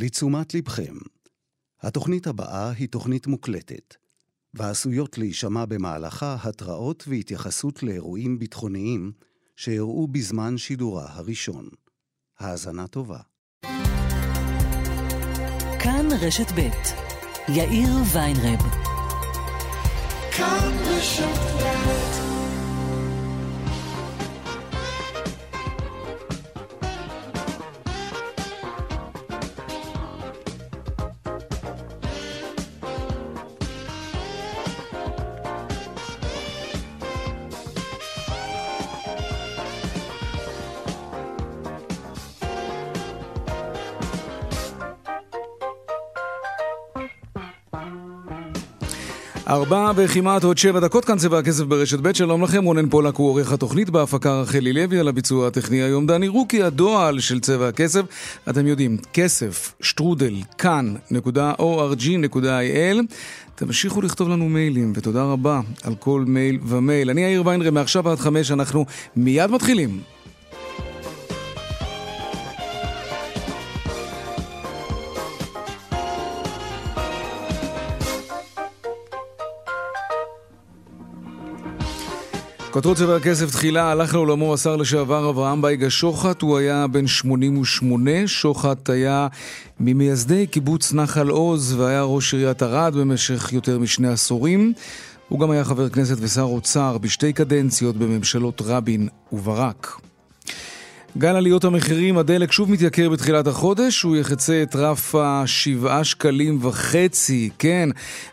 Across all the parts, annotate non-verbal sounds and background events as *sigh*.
לתשומת לבכם, התוכנית הבאה היא תוכנית מוקלטת, ועשויות להישמע במהלכה התראות והתייחסות לאירועים ביטחוניים שאירעו בזמן שידורה הראשון. האזנה טובה. כאן רשת ב' יאיר ויינרב. כאן רשת ב' ארבע וכמעט עוד שבע דקות כאן צבע הכסף ברשת ב', שלום לכם, רונן פולק הוא עורך התוכנית בהפקה רחלי לוי, על הביצוע הטכני היום דני רוקי, הדועל של צבע הכסף. אתם יודעים, כסף, שטרודל, כאן.org.il. תמשיכו לכתוב לנו מיילים, ותודה רבה על כל מייל ומייל. אני יאיר ויינרם, מעכשיו עד חמש אנחנו מיד מתחילים. כותרות צבע הכסף תחילה, הלך לעולמו השר לשעבר אברהם בייגה שוחט, הוא היה בן 88, שוחט היה ממייסדי קיבוץ נחל עוז והיה ראש עיריית ערד במשך יותר משני עשורים. הוא גם היה חבר כנסת ושר אוצר בשתי קדנציות בממשלות רבין וברק. גל עליות המחירים, הדלק שוב מתייקר בתחילת החודש, הוא יחצה את רף השבעה שקלים וחצי, כן.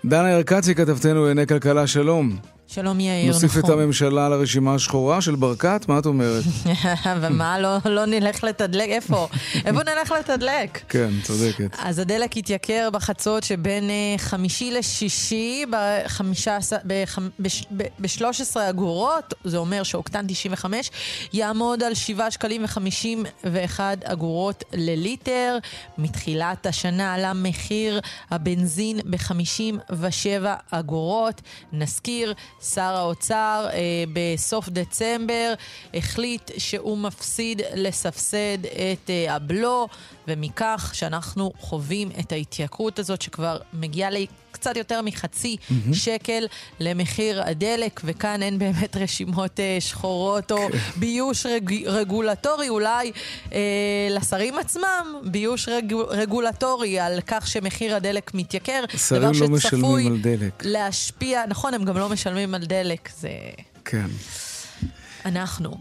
דנה ירקצי, כתבתנו לענייני כלכלה, שלום. שלום יאיר, נכון. נוסיף את הממשלה לרשימה השחורה של ברקת? מה את אומרת? *laughs* ומה, לא, לא נלך לתדלק? איפה? *laughs* איפה נלך לתדלק? כן, צודקת. אז הדלק התייקר בחצות שבין אה, חמישי לשישי ב-13 אגורות, זה אומר שאוקטן 95 יעמוד על 7 שקלים ו-51 אגורות לליטר. מתחילת השנה עלה מחיר הבנזין ב-57 אגורות. נזכיר, שר האוצר אה, בסוף דצמבר החליט שהוא מפסיד לסבסד את אה, הבלו, ומכך שאנחנו חווים את ההתייקרות הזאת שכבר מגיעה קצת יותר מחצי mm-hmm. שקל למחיר הדלק, וכאן אין באמת *laughs* רשימות אה, שחורות או כן. ביוש רג, רגולטורי, אולי אה, לשרים עצמם ביוש רג, רגולטורי על כך שמחיר הדלק מתייקר. שרים לא משלמים על דלק. להשפיע, נכון, הם גם לא משלמים על דלק, זה... כן. אנחנו.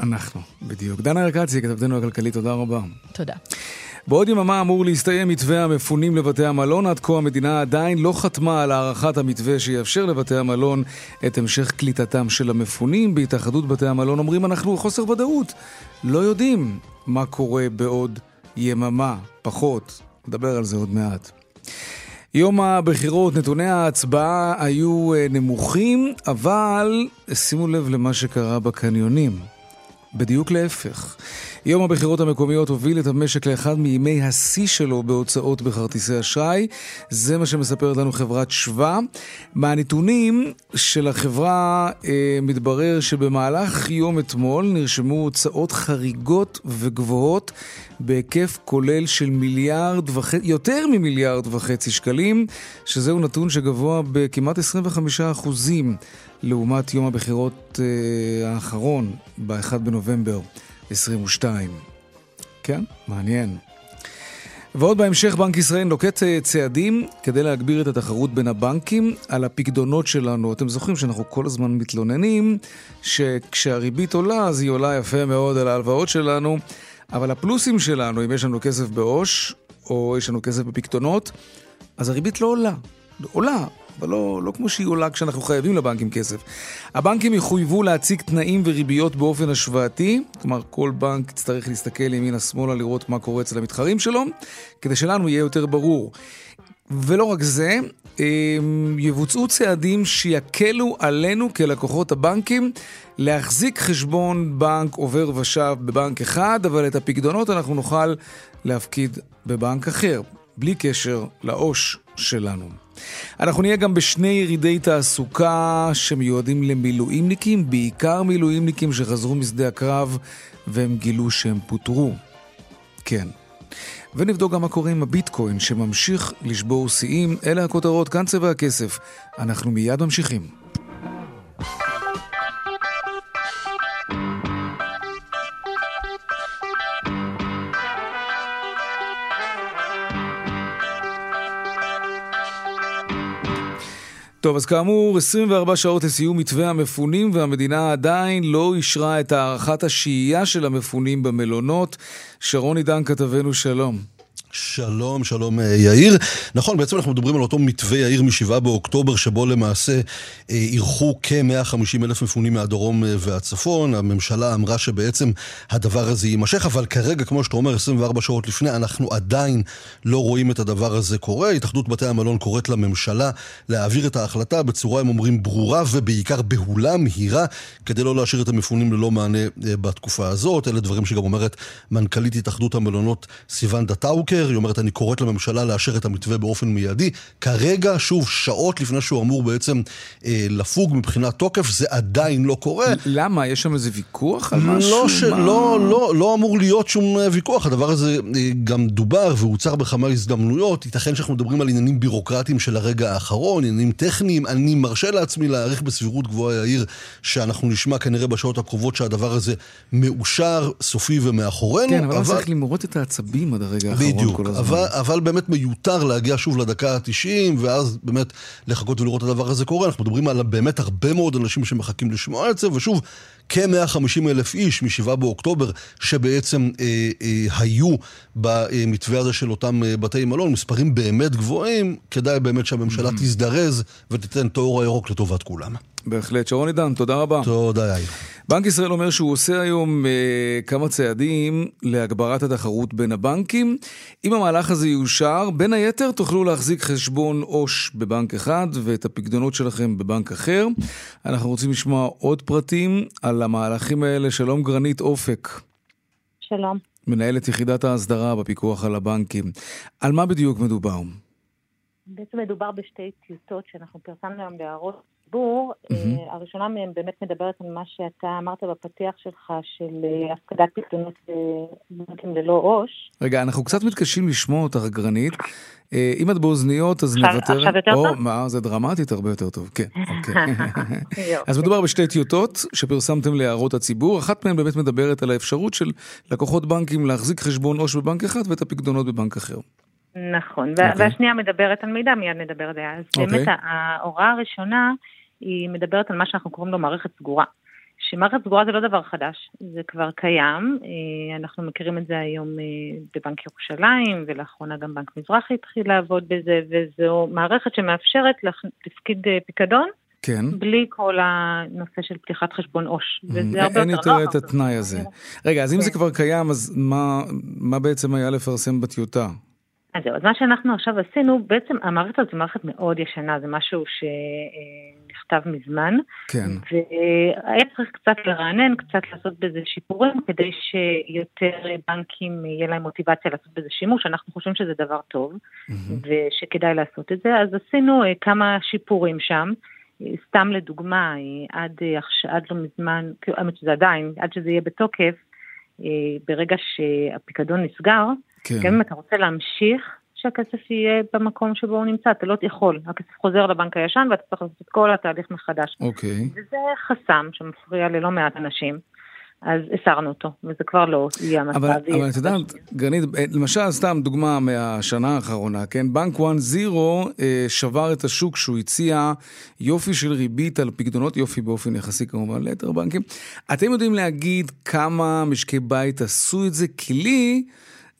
אנחנו, בדיוק. דנה ארקצי, כתבתנו הכלכלית, תודה רבה. תודה. בעוד יממה אמור להסתיים מתווה המפונים לבתי המלון, עד כה המדינה עדיין לא חתמה על הארכת המתווה שיאפשר לבתי המלון את המשך קליטתם של המפונים. בהתאחדות בתי המלון אומרים אנחנו חוסר ודאות, לא יודעים מה קורה בעוד יממה, פחות. נדבר על זה עוד מעט. יום הבחירות, נתוני ההצבעה היו אה, נמוכים, אבל שימו לב למה שקרה בקניונים. בדיוק להפך. יום הבחירות המקומיות הוביל את המשק לאחד מימי השיא שלו בהוצאות בכרטיסי אשראי. זה מה שמספרת לנו חברת שווה. מהנתונים של החברה אה, מתברר שבמהלך יום אתמול נרשמו הוצאות חריגות וגבוהות בהיקף כולל של מיליארד וחצי, יותר ממיליארד וחצי שקלים, שזהו נתון שגבוה בכמעט 25 אחוזים לעומת יום הבחירות אה, האחרון, ב-1 בנובמבר 22. כן, מעניין. ועוד בהמשך בנק ישראל נוקט אה, צעדים כדי להגביר את התחרות בין הבנקים על הפקדונות שלנו. אתם זוכרים שאנחנו כל הזמן מתלוננים שכשהריבית עולה אז היא עולה יפה מאוד על ההלוואות שלנו, אבל הפלוסים שלנו, אם יש לנו כסף בעו"ש או יש לנו כסף בפקדונות, אז הריבית לא עולה. עולה, אבל לא, לא כמו שהיא עולה כשאנחנו חייבים לבנקים כסף. הבנקים יחויבו להציג תנאים וריביות באופן השוואתי, כלומר כל בנק יצטרך להסתכל ימינה-שמאלה לראות מה קורה אצל המתחרים שלו, כדי שלנו יהיה יותר ברור. ולא רק זה, יבוצעו צעדים שיקלו עלינו כלקוחות הבנקים להחזיק חשבון בנק עובר ושב בבנק אחד, אבל את הפקדונות אנחנו נוכל להפקיד בבנק אחר, בלי קשר לעו"ש שלנו. אנחנו נהיה גם בשני ירידי תעסוקה שמיועדים למילואימניקים, בעיקר מילואימניקים שחזרו משדה הקרב והם גילו שהם פוטרו. כן. ונבדוק גם מה קורה עם הביטקוין שממשיך לשבור שיאים. אלה הכותרות, כאן צבע הכסף. אנחנו מיד ממשיכים. טוב, אז כאמור, 24 שעות לסיום מתווה המפונים, והמדינה עדיין לא אישרה את הארכת השהייה של המפונים במלונות. שרון עידן, כתבנו שלום. שלום, שלום אה, יאיר. נכון, בעצם אנחנו מדברים על אותו מתווה יאיר מ-7 באוקטובר, שבו למעשה אה, אירחו כ-150 אלף מפונים מהדרום אה, והצפון. הממשלה אמרה שבעצם הדבר הזה יימשך, אבל כרגע, כמו שאתה אומר, 24 שעות לפני, אנחנו עדיין לא רואים את הדבר הזה קורה. התאחדות בתי המלון קוראת לממשלה להעביר את ההחלטה בצורה, הם אומרים, ברורה ובעיקר בהולה, מהירה, כדי לא להשאיר את המפונים ללא מענה בתקופה הזאת. אלה דברים שגם אומרת מנכ"לית התאחדות המלונות סיוון דטאוקר. הבוקר, היא אומרת, אני קוראת לממשלה לאשר את המתווה באופן מיידי. כרגע, שוב, שעות לפני שהוא אמור בעצם אה, לפוג מבחינת תוקף, זה עדיין לא קורה. למה? יש שם איזה ויכוח על לא משהו? ש... מה... לא, לא, לא אמור להיות שום אה, ויכוח. הדבר הזה אה, גם דובר והוצר בכמה הזדמנויות. ייתכן שאנחנו מדברים על עניינים בירוקרטיים של הרגע האחרון, עניינים טכניים. אני מרשה לעצמי להעריך בסבירות גבוהה, יאיר, שאנחנו נשמע כנראה בשעות הקרובות שהדבר הזה מאושר, סופי ומאחורינו. כן, אבל, אבל... צריך למרוט את העצבים עד הרגע האחרון. בדיוק, אבל, אבל באמת מיותר להגיע שוב לדקה ה-90, ואז באמת לחכות ולראות את הדבר הזה קורה. אנחנו מדברים על באמת הרבה מאוד אנשים שמחכים לשמוע את זה, ושוב, כ-150 אלף איש מ-7 באוקטובר, שבעצם אה, אה, היו במתווה הזה של אותם אה, בתי מלון, מספרים באמת גבוהים, כדאי באמת שהממשלה mm-hmm. תזדרז ותיתן את האור הירוק לטובת כולם. בהחלט. שרון עידן, תודה רבה. תודה, יאיר. בנק ישראל אומר שהוא עושה היום אה, כמה צעדים להגברת התחרות בין הבנקים. אם המהלך הזה יאושר, בין היתר תוכלו להחזיק חשבון עו"ש בבנק אחד ואת הפקדונות שלכם בבנק אחר. אנחנו רוצים לשמוע עוד פרטים על המהלכים האלה. שלום גרנית אופק. שלום. מנהלת יחידת ההסדרה בפיקוח על הבנקים. על מה בדיוק מדובר? בעצם מדובר בשתי טיוטות שאנחנו פרסמנו היום להערות הציבור. Mm-hmm. הראשונה מהן באמת מדברת על מה שאתה אמרת בפתיח שלך, של אה, הפקדת פקדונות בבנקים ללא עוש. רגע, אנחנו קצת מתקשים לשמוע אותך, גרנית. אה, אם את באוזניות, אז עכשיו, נוותר. עכשיו יותר או, טוב? מה, זה דרמטית הרבה יותר טוב, כן. אוקיי. *laughs* אז מדובר בשתי טיוטות שפרסמתם להערות הציבור. אחת מהן באמת מדברת על האפשרות של לקוחות בנקים להחזיק חשבון עו"ש בבנק אחד ואת הפקדונות בבנק אחר. נכון, okay. והשנייה מדברת על מידע, מיד נדבר עליה. אז okay. באמת ההוראה הראשונה היא מדברת על מה שאנחנו קוראים לו מערכת סגורה. שמערכת סגורה זה לא דבר חדש, זה כבר קיים, אנחנו מכירים את זה היום בבנק ירושלים, ולאחרונה גם בנק מזרחי התחיל לעבוד בזה, וזו מערכת שמאפשרת לפקיד פיקדון, כן. בלי כל הנושא של פתיחת חשבון עו"ש. וזה הרבה אין יותר את התנאי הזה. רגע, אז אם זה כבר קיים, אז מה, מה בעצם היה לפרסם בטיוטה? אז זהו, אז מה שאנחנו עכשיו עשינו, בעצם המערכת הזאת זו מערכת מאוד ישנה, זה משהו שנכתב מזמן. כן. והיה צריך קצת לרענן, קצת לעשות בזה שיפורים, כדי שיותר בנקים יהיה להם מוטיבציה לעשות בזה שימוש. אנחנו חושבים שזה דבר טוב, mm-hmm. ושכדאי לעשות את זה. אז עשינו כמה שיפורים שם. סתם לדוגמה, עד, עד לא מזמן, האמת שזה עדיין, עד שזה יהיה בתוקף, ברגע שהפיקדון נסגר, כן. גם אם אתה רוצה להמשיך שהכסף יהיה במקום שבו הוא נמצא, אתה לא יכול. הכסף חוזר לבנק הישן ואתה צריך לעשות את כל התהליך מחדש. אוקיי. וזה חסם שמפריע ללא מעט אנשים. אז הסרנו אותו, וזה כבר לא יהיה המצב. אבל, אבל את יודעת, גרנית, למשל, סתם דוגמה מהשנה האחרונה, כן? בנק 1-0 אה, שבר את השוק שהוא הציע יופי של ריבית על פקדונות, יופי באופן יחסי כמובן ליתר בנקים. אתם יודעים להגיד כמה משקי בית עשו את זה? כי לי...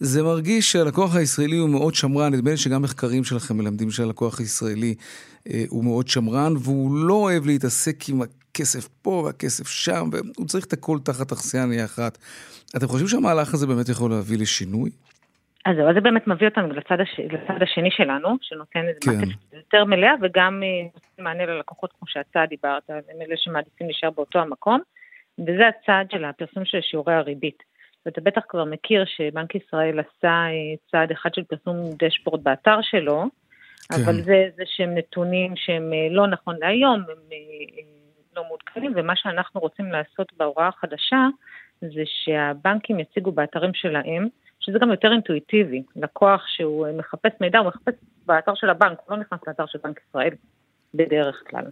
זה מרגיש שהלקוח הישראלי הוא מאוד שמרן, נדמה לי שגם מחקרים שלכם מלמדים שהלקוח הישראלי אה, הוא מאוד שמרן, והוא לא אוהב להתעסק עם הכסף פה והכסף שם, והוא צריך את הכל תחת אכסניה אחת. אתם חושבים שהמהלך הזה באמת יכול להביא לשינוי? אז זהו, אז זה באמת מביא אותנו לצד, הש... לצד השני שלנו, שנותן איזה כן. מעטפת יותר מלאה, וגם נותן מענה ללקוחות, כמו שאתה דיברת, הם אלה שמעדיפים להישאר באותו המקום, וזה הצעד של הפרסום של שיעורי הריבית. ואתה בטח כבר מכיר שבנק ישראל עשה אה, צעד אחד של פרסום דשבורד באתר שלו, כן. אבל זה איזה שהם נתונים שהם אה, לא נכון להיום, הם אה, לא מעודכנים, ומה שאנחנו רוצים לעשות בהוראה החדשה, זה שהבנקים יציגו באתרים שלהם, שזה גם יותר אינטואיטיבי. לקוח שהוא מחפש מידע, הוא מחפש באתר של הבנק, הוא לא נכנס לאתר של בנק ישראל בדרך כלל.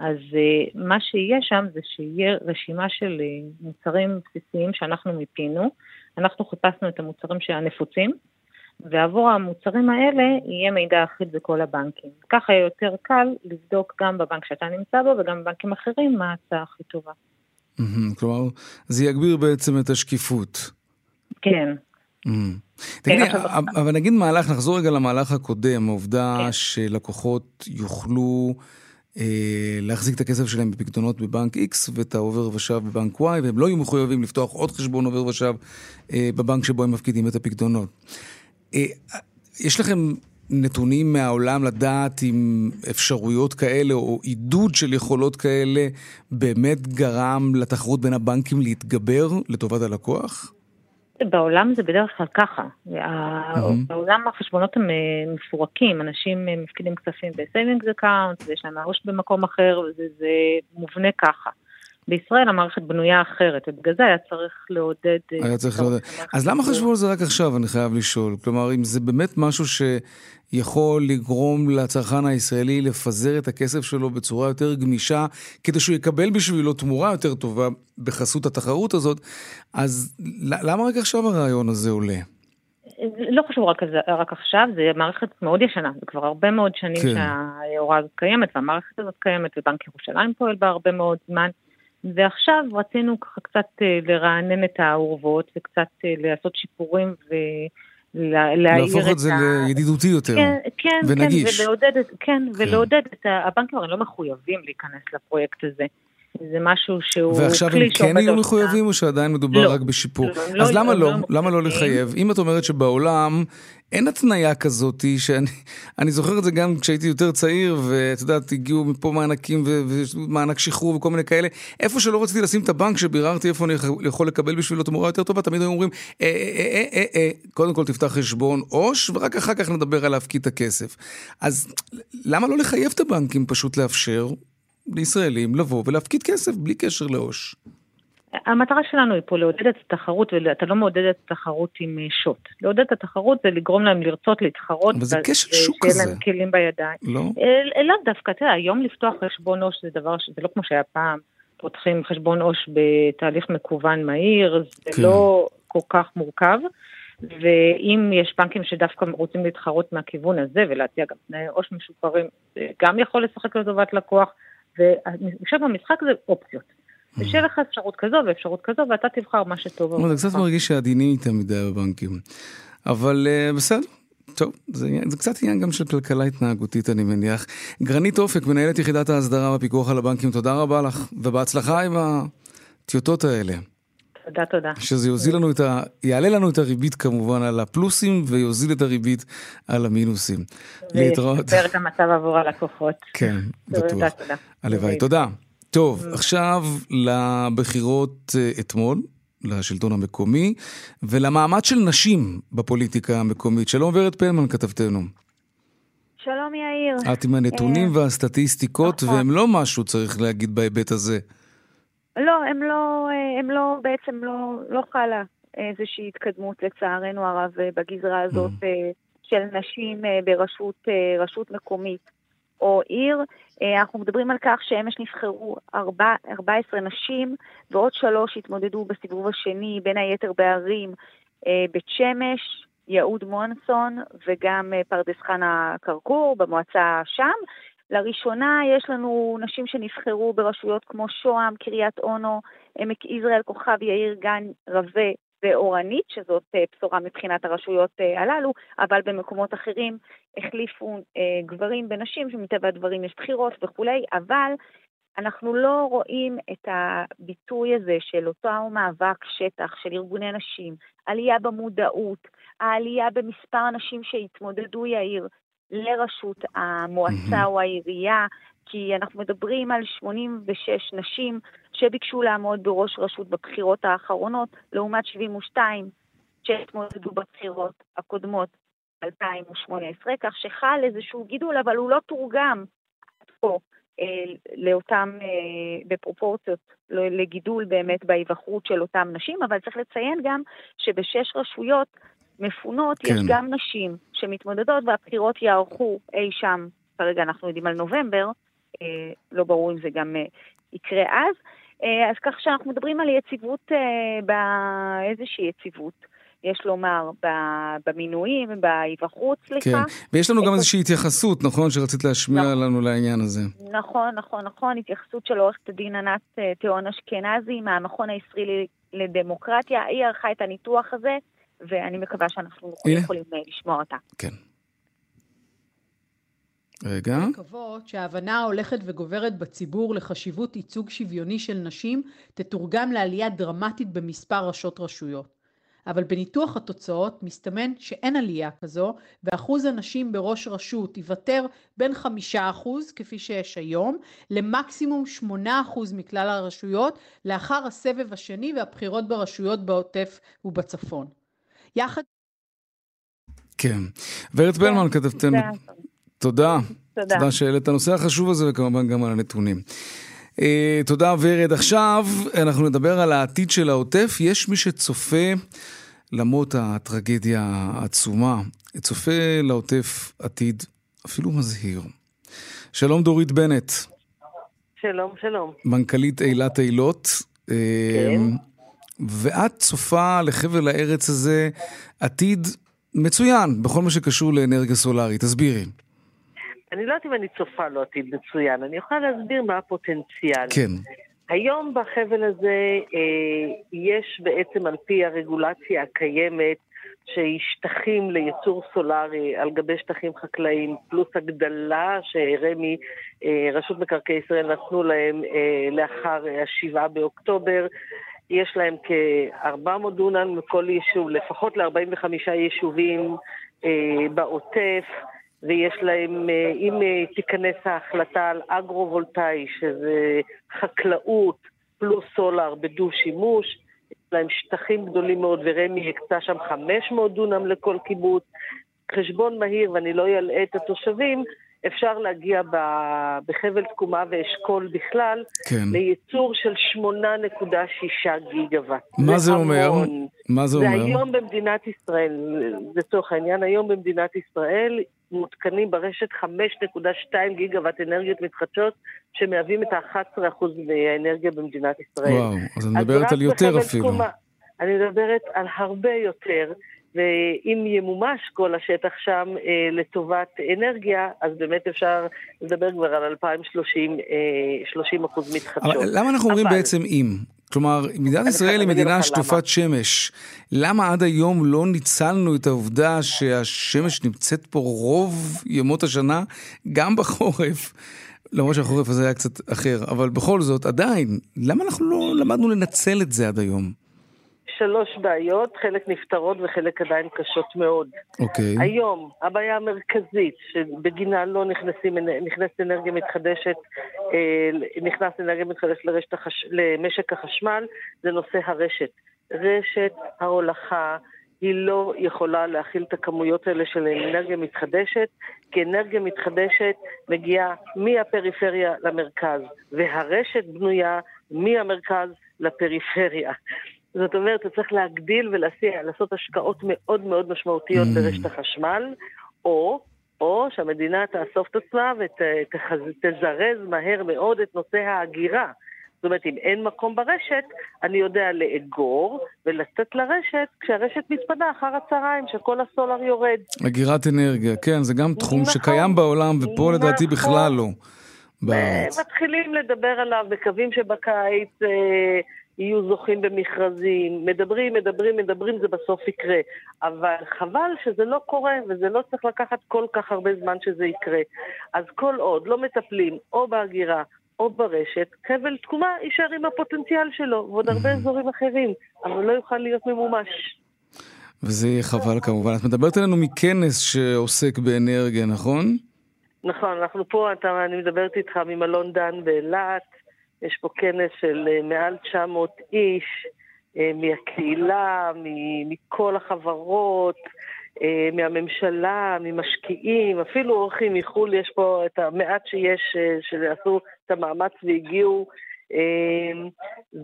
אז uh, מה שיהיה שם זה שיהיה רשימה של uh, מוצרים בסיסיים שאנחנו מיפינו. אנחנו חיפשנו את המוצרים הנפוצים, ועבור המוצרים האלה יהיה מידע אחיד בכל הבנקים. ככה יהיה יותר קל לבדוק גם בבנק שאתה נמצא בו וגם בבנקים אחרים מה ההצעה הכי טובה. כלומר, זה יגביר בעצם את השקיפות. כן. תגידי, אבל נגיד מהלך, נחזור רגע למהלך הקודם, העובדה כן. שלקוחות יוכלו אה, להחזיק את הכסף שלהם בפקדונות בבנק X ואת העובר ושב בבנק Y, והם לא יהיו מחויבים לפתוח עוד חשבון עובר ושב אה, בבנק שבו הם מפקידים את הפקדונות. אה, יש לכם נתונים מהעולם לדעת אם אפשרויות כאלה או עידוד של יכולות כאלה באמת גרם לתחרות בין הבנקים להתגבר לטובת הלקוח? בעולם זה בדרך כלל ככה. בעולם החשבונות הם אה, מפורקים, אנשים אה, מפקידים כספים ב savings account, ויש להם עו"ש במקום אחר, וזה מובנה ככה. בישראל המערכת בנויה אחרת, ובגלל זה היה צריך לעודד... אה, היה צריך לעודד. אז למה חשבו על זה רק עכשיו, אני חייב לשאול? כלומר, אם זה באמת משהו שיכול לגרום לצרכן הישראלי לפזר את הכסף שלו בצורה יותר גמישה, כדי שהוא יקבל בשבילו תמורה יותר טובה בחסות התחרות הזאת, אז למה רק עכשיו הרעיון הזה עולה? לא חשוב רק, רק עכשיו, זה מערכת מאוד ישנה, זה כבר הרבה מאוד שנים כן. שההוראה הזאת קיימת, והמערכת הזאת קיימת, ובנק ירושלים פועל בה הרבה מאוד זמן. ועכשיו רצינו ככה קצת אה, לרענן את האורוות וקצת אה, לעשות שיפורים ולהעיר את ה... להפוך את זה לידידותי יותר כן, כן, ונגיש. כן, ולעודד, כן, כן. ולעודד את. הבנקים הרי לא מחויבים להיכנס לפרויקט הזה. זה משהו שהוא ועכשיו הם כן יהיו מחויבים או שעדיין מדובר לא, רק בשיפור? לא, אז לא, למה לא? לא? למה לא לחייב? אם את אומרת שבעולם אין התניה כזאת, שאני זוכר את זה גם כשהייתי יותר צעיר, ואת יודעת, הגיעו מפה מענקים ומענק שחרור וכל מיני כאלה. איפה שלא רציתי לשים את הבנק, שביררתי איפה אני יכול לקבל בשבילו תמורה יותר טובה, תמיד היו אומרים, אה, אה, אה, אה, קודם כל תפתח חשבון עו"ש, ורק אחר כך נדבר על להפקיד את הכסף. אז למה לא לחייב את הבנקים פשוט לאפשר לישראלים לבוא ולהפקיד כסף בלי קשר לעו"ש? המטרה שלנו היא פה לעודד את התחרות, ואתה לא מעודד את התחרות עם אה, שוט. לעודד את התחרות זה לגרום להם לרצות להתחרות. אבל זה כשל שוק כזה. שיהיה להם כלים בידיים. לא. אה, לאו דווקא, יודע, היום לפתוח חשבון עו"ש זה דבר, זה לא כמו שהיה פעם, פותחים חשבון עו"ש בתהליך מקוון מהיר, זה כן. לא כל כך מורכב. ואם יש בנקים שדווקא רוצים להתחרות מהכיוון הזה ולהציע גם תנאי עו"ש משופרים, זה גם יכול לשחק לטובת לקוח. ועכשיו במשחק זה אופציות. ושיהיה לך אפשרות כזו ואפשרות כזו, ואתה תבחר מה שטוב. זה קצת מרגיש שעדינים איתם מדי בבנקים. אבל אה, בסדר, טוב, זה, זה קצת עניין גם של כלכלה התנהגותית, אני מניח. גרנית אופק, מנהלת יחידת ההסדרה בפיקוח על הבנקים, תודה רבה לך, ובהצלחה עם הטיוטות האלה. תודה, תודה. שזה יוזיל לנו את ה... יעלה לנו את הריבית כמובן על הפלוסים, ויוזיל את הריבית על המינוסים. להתראות. וישפר את המצב עבור הלקוחות. כן, בטוח. הלוואי, תודה. טוב, עכשיו לבחירות אה, אתמול, לשלטון המקומי, ולמעמד של נשים בפוליטיקה המקומית. שלום ורד פלמן, כתבתנו. שלום יאיר. את עם הנתונים אה, והסטטיסטיקות, נכון. והם לא משהו, צריך להגיד, בהיבט הזה. לא, הם לא, אה, הם לא, בעצם לא, לא חלה איזושהי התקדמות, לצערנו הרב, בגזרה הזאת mm. של נשים ברשות מקומית. או עיר. אה, אנחנו מדברים על כך שאמש נבחרו 4, 14 נשים ועוד שלוש התמודדו בסיבוב השני, בין היתר בערים אה, בית שמש, יהוד מונסון וגם אה, פרדס חנה כרכור במועצה שם. לראשונה יש לנו נשים שנבחרו ברשויות כמו שוהם, קריית אונו, עמק יזרעאל, כוכב יאיר, גן רבה ואורנית, שזאת אה, בשורה מבחינת הרשויות אה, הללו, אבל במקומות אחרים החליפו אה, גברים בנשים, שמטבע הדברים יש בחירות וכולי, אבל אנחנו לא רואים את הביטוי הזה של אותו מאבק שטח של ארגוני נשים, עלייה במודעות, העלייה במספר הנשים שהתמודדו יאיר לראשות המועצה או העירייה, כי אנחנו מדברים על 86 נשים שביקשו לעמוד בראש רשות בבחירות האחרונות, לעומת 72 שהתמודדו בבחירות הקודמות 2018, כך שחל איזשהו גידול, אבל הוא לא תורגם פה אה, לאותם, אה, בפרופורציות, לגידול באמת בהיבחרות של אותם נשים, אבל צריך לציין גם שבשש רשויות מפונות, כן. יש גם נשים שמתמודדות והבחירות יערכו אי שם, כרגע אנחנו יודעים על נובמבר, אה, לא ברור אם זה גם אה, יקרה אז. אה, אז כך שאנחנו מדברים על יציבות, אה, באיזושהי יציבות. יש לומר, במינויים, בהיבחרות, כן. סליחה. ויש לנו גם איזושהי התייחסות, נכון, שרצית להשמיע נכון. לנו לעניין הזה. נכון, נכון, נכון, התייחסות של עורכת הדין ענת אה, תיאון אשכנזי מהמכון הישראלי לדמוקרטיה, היא ערכה את הניתוח הזה, ואני מקווה שאנחנו הנה. יכולים אה, לשמוע אותה. כן. רגע. לקוות שההבנה ההולכת וגוברת בציבור לחשיבות ייצוג שוויוני של נשים תתורגם לעלייה דרמטית במספר ראשות רשויות. אבל בניתוח התוצאות מסתמן שאין עלייה כזו ואחוז הנשים בראש רשות ייוותר בין חמישה אחוז כפי שיש היום למקסימום שמונה אחוז מכלל הרשויות לאחר הסבב השני והבחירות ברשויות בעוטף ובצפון. יחד כן. ורד פלמן, כתבתם, זה- תודה. תודה. תודה שהעלית את הנושא החשוב הזה, וכמובן גם על הנתונים. Uh, תודה ורד. עכשיו אנחנו נדבר על העתיד של העוטף. יש מי שצופה, למרות הטרגדיה העצומה, צופה לעוטף עתיד אפילו מזהיר. שלום דורית בנט, שלום, שלום. מנכ"לית אילת אילות. כן. ואת צופה לחבל הארץ הזה עתיד מצוין בכל מה שקשור לאנרגיה סולארית. תסבירי. אני לא יודעת אם אני צופה לו עתיד מצוין, אני יכולה להסביר מה הפוטנציאל. כן. היום בחבל הזה אה, יש בעצם על פי הרגולציה הקיימת, שהיא שטחים לייצור סולארי על גבי שטחים חקלאיים, פלוס הגדלה שרמ"י, אה, רשות מקרקעי ישראל נתנו להם אה, לאחר אה, השבעה באוקטובר. יש להם כ-400 דונם מכל יישוב, לפחות ל-45 יישובים אה, בעוטף, ויש להם, אה, אם אה, תיכנס ההחלטה על אגרו-וולטאי, שזה חקלאות פלוס סולר בדו-שימוש, יש להם שטחים גדולים מאוד, ורמ"י הקצה שם 500 דונם לכל קיבוץ. חשבון מהיר, ואני לא אלאה את התושבים, אפשר להגיע ב- בחבל תקומה ואשכול בכלל כן. לייצור של 8.6 גיגוואט. מה זה אומר? המון. מה זה זה אומר? היום במדינת ישראל, לצורך העניין, היום במדינת ישראל מותקנים ברשת 5.2 גיגוואט אנרגיות מתחדשות, שמהווים את ה-11% מהאנרגיה במדינת ישראל. וואו, אז את מדברת על יותר אפילו. תקומה, אני מדברת על הרבה יותר, ואם ימומש כל השטח שם אה, לטובת אנרגיה, אז באמת אפשר לדבר כבר על 2030, אה, 30 אחוז מתחדשות. אבל למה אנחנו אומרים אבל- בעצם אם? כלומר, מדינת ישראל היא מדינה שטופת שמש. למה עד היום לא ניצלנו את העובדה שהשמש נמצאת פה רוב ימות השנה, גם בחורף? למרות שהחורף הזה היה קצת אחר, אבל בכל זאת, עדיין, למה אנחנו לא למדנו לנצל את זה עד היום? שלוש בעיות, חלק נפתרות וחלק עדיין קשות מאוד. אוקיי. היום, הבעיה המרכזית שבגינה לא נכנסים, נכנסת אנרגיה מתחדשת, אה, נכנס אנרגיה מתחדשת לרשת החש... למשק החשמל, זה נושא הרשת. רשת ההולכה היא לא יכולה להכיל את הכמויות האלה של אנרגיה מתחדשת, כי אנרגיה מתחדשת מגיעה מהפריפריה למרכז, והרשת בנויה מהמרכז לפריפריה. זאת אומרת, אתה צריך להגדיל ולעשות השקעות מאוד מאוד משמעותיות Mm. ברשת החשמל, או, או שהמדינה תאסוף את עצמה ותזרז מהר מאוד את נושא ההגירה. זאת אומרת, אם אין מקום ברשת, אני יודע לאגור ולצאת לרשת כשהרשת מתפנה אחר הצהריים, שכל הסולר יורד. אגירת אנרגיה, כן, זה גם תחום נכון. שקיים בעולם, ופה לדעתי נכון. בכלל לא. בארץ. מתחילים לדבר עליו, מקווים שבקיץ אה, יהיו זוכים במכרזים. מדברים, מדברים, מדברים, זה בסוף יקרה. אבל חבל שזה לא קורה, וזה לא צריך לקחת כל כך הרבה זמן שזה יקרה. אז כל עוד לא מטפלים או בהגירה או ברשת, חבל תקומה יישאר עם הפוטנציאל שלו, ועוד הרבה *laughs* אזורים אחרים, אבל לא יוכל להיות ממומש. וזה יהיה חבל כמובן. את מדברת עלינו מכנס שעוסק באנרגיה, נכון? נכון, אנחנו פה, אתה, אני מדברת איתך ממלון דן באילת, יש פה כנס של אה, מעל 900 איש אה, מהקהילה, מכל החברות, אה, מהממשלה, ממשקיעים, אפילו אורחים מחו"ל, יש פה את המעט שיש, שעשו את המאמץ והגיעו.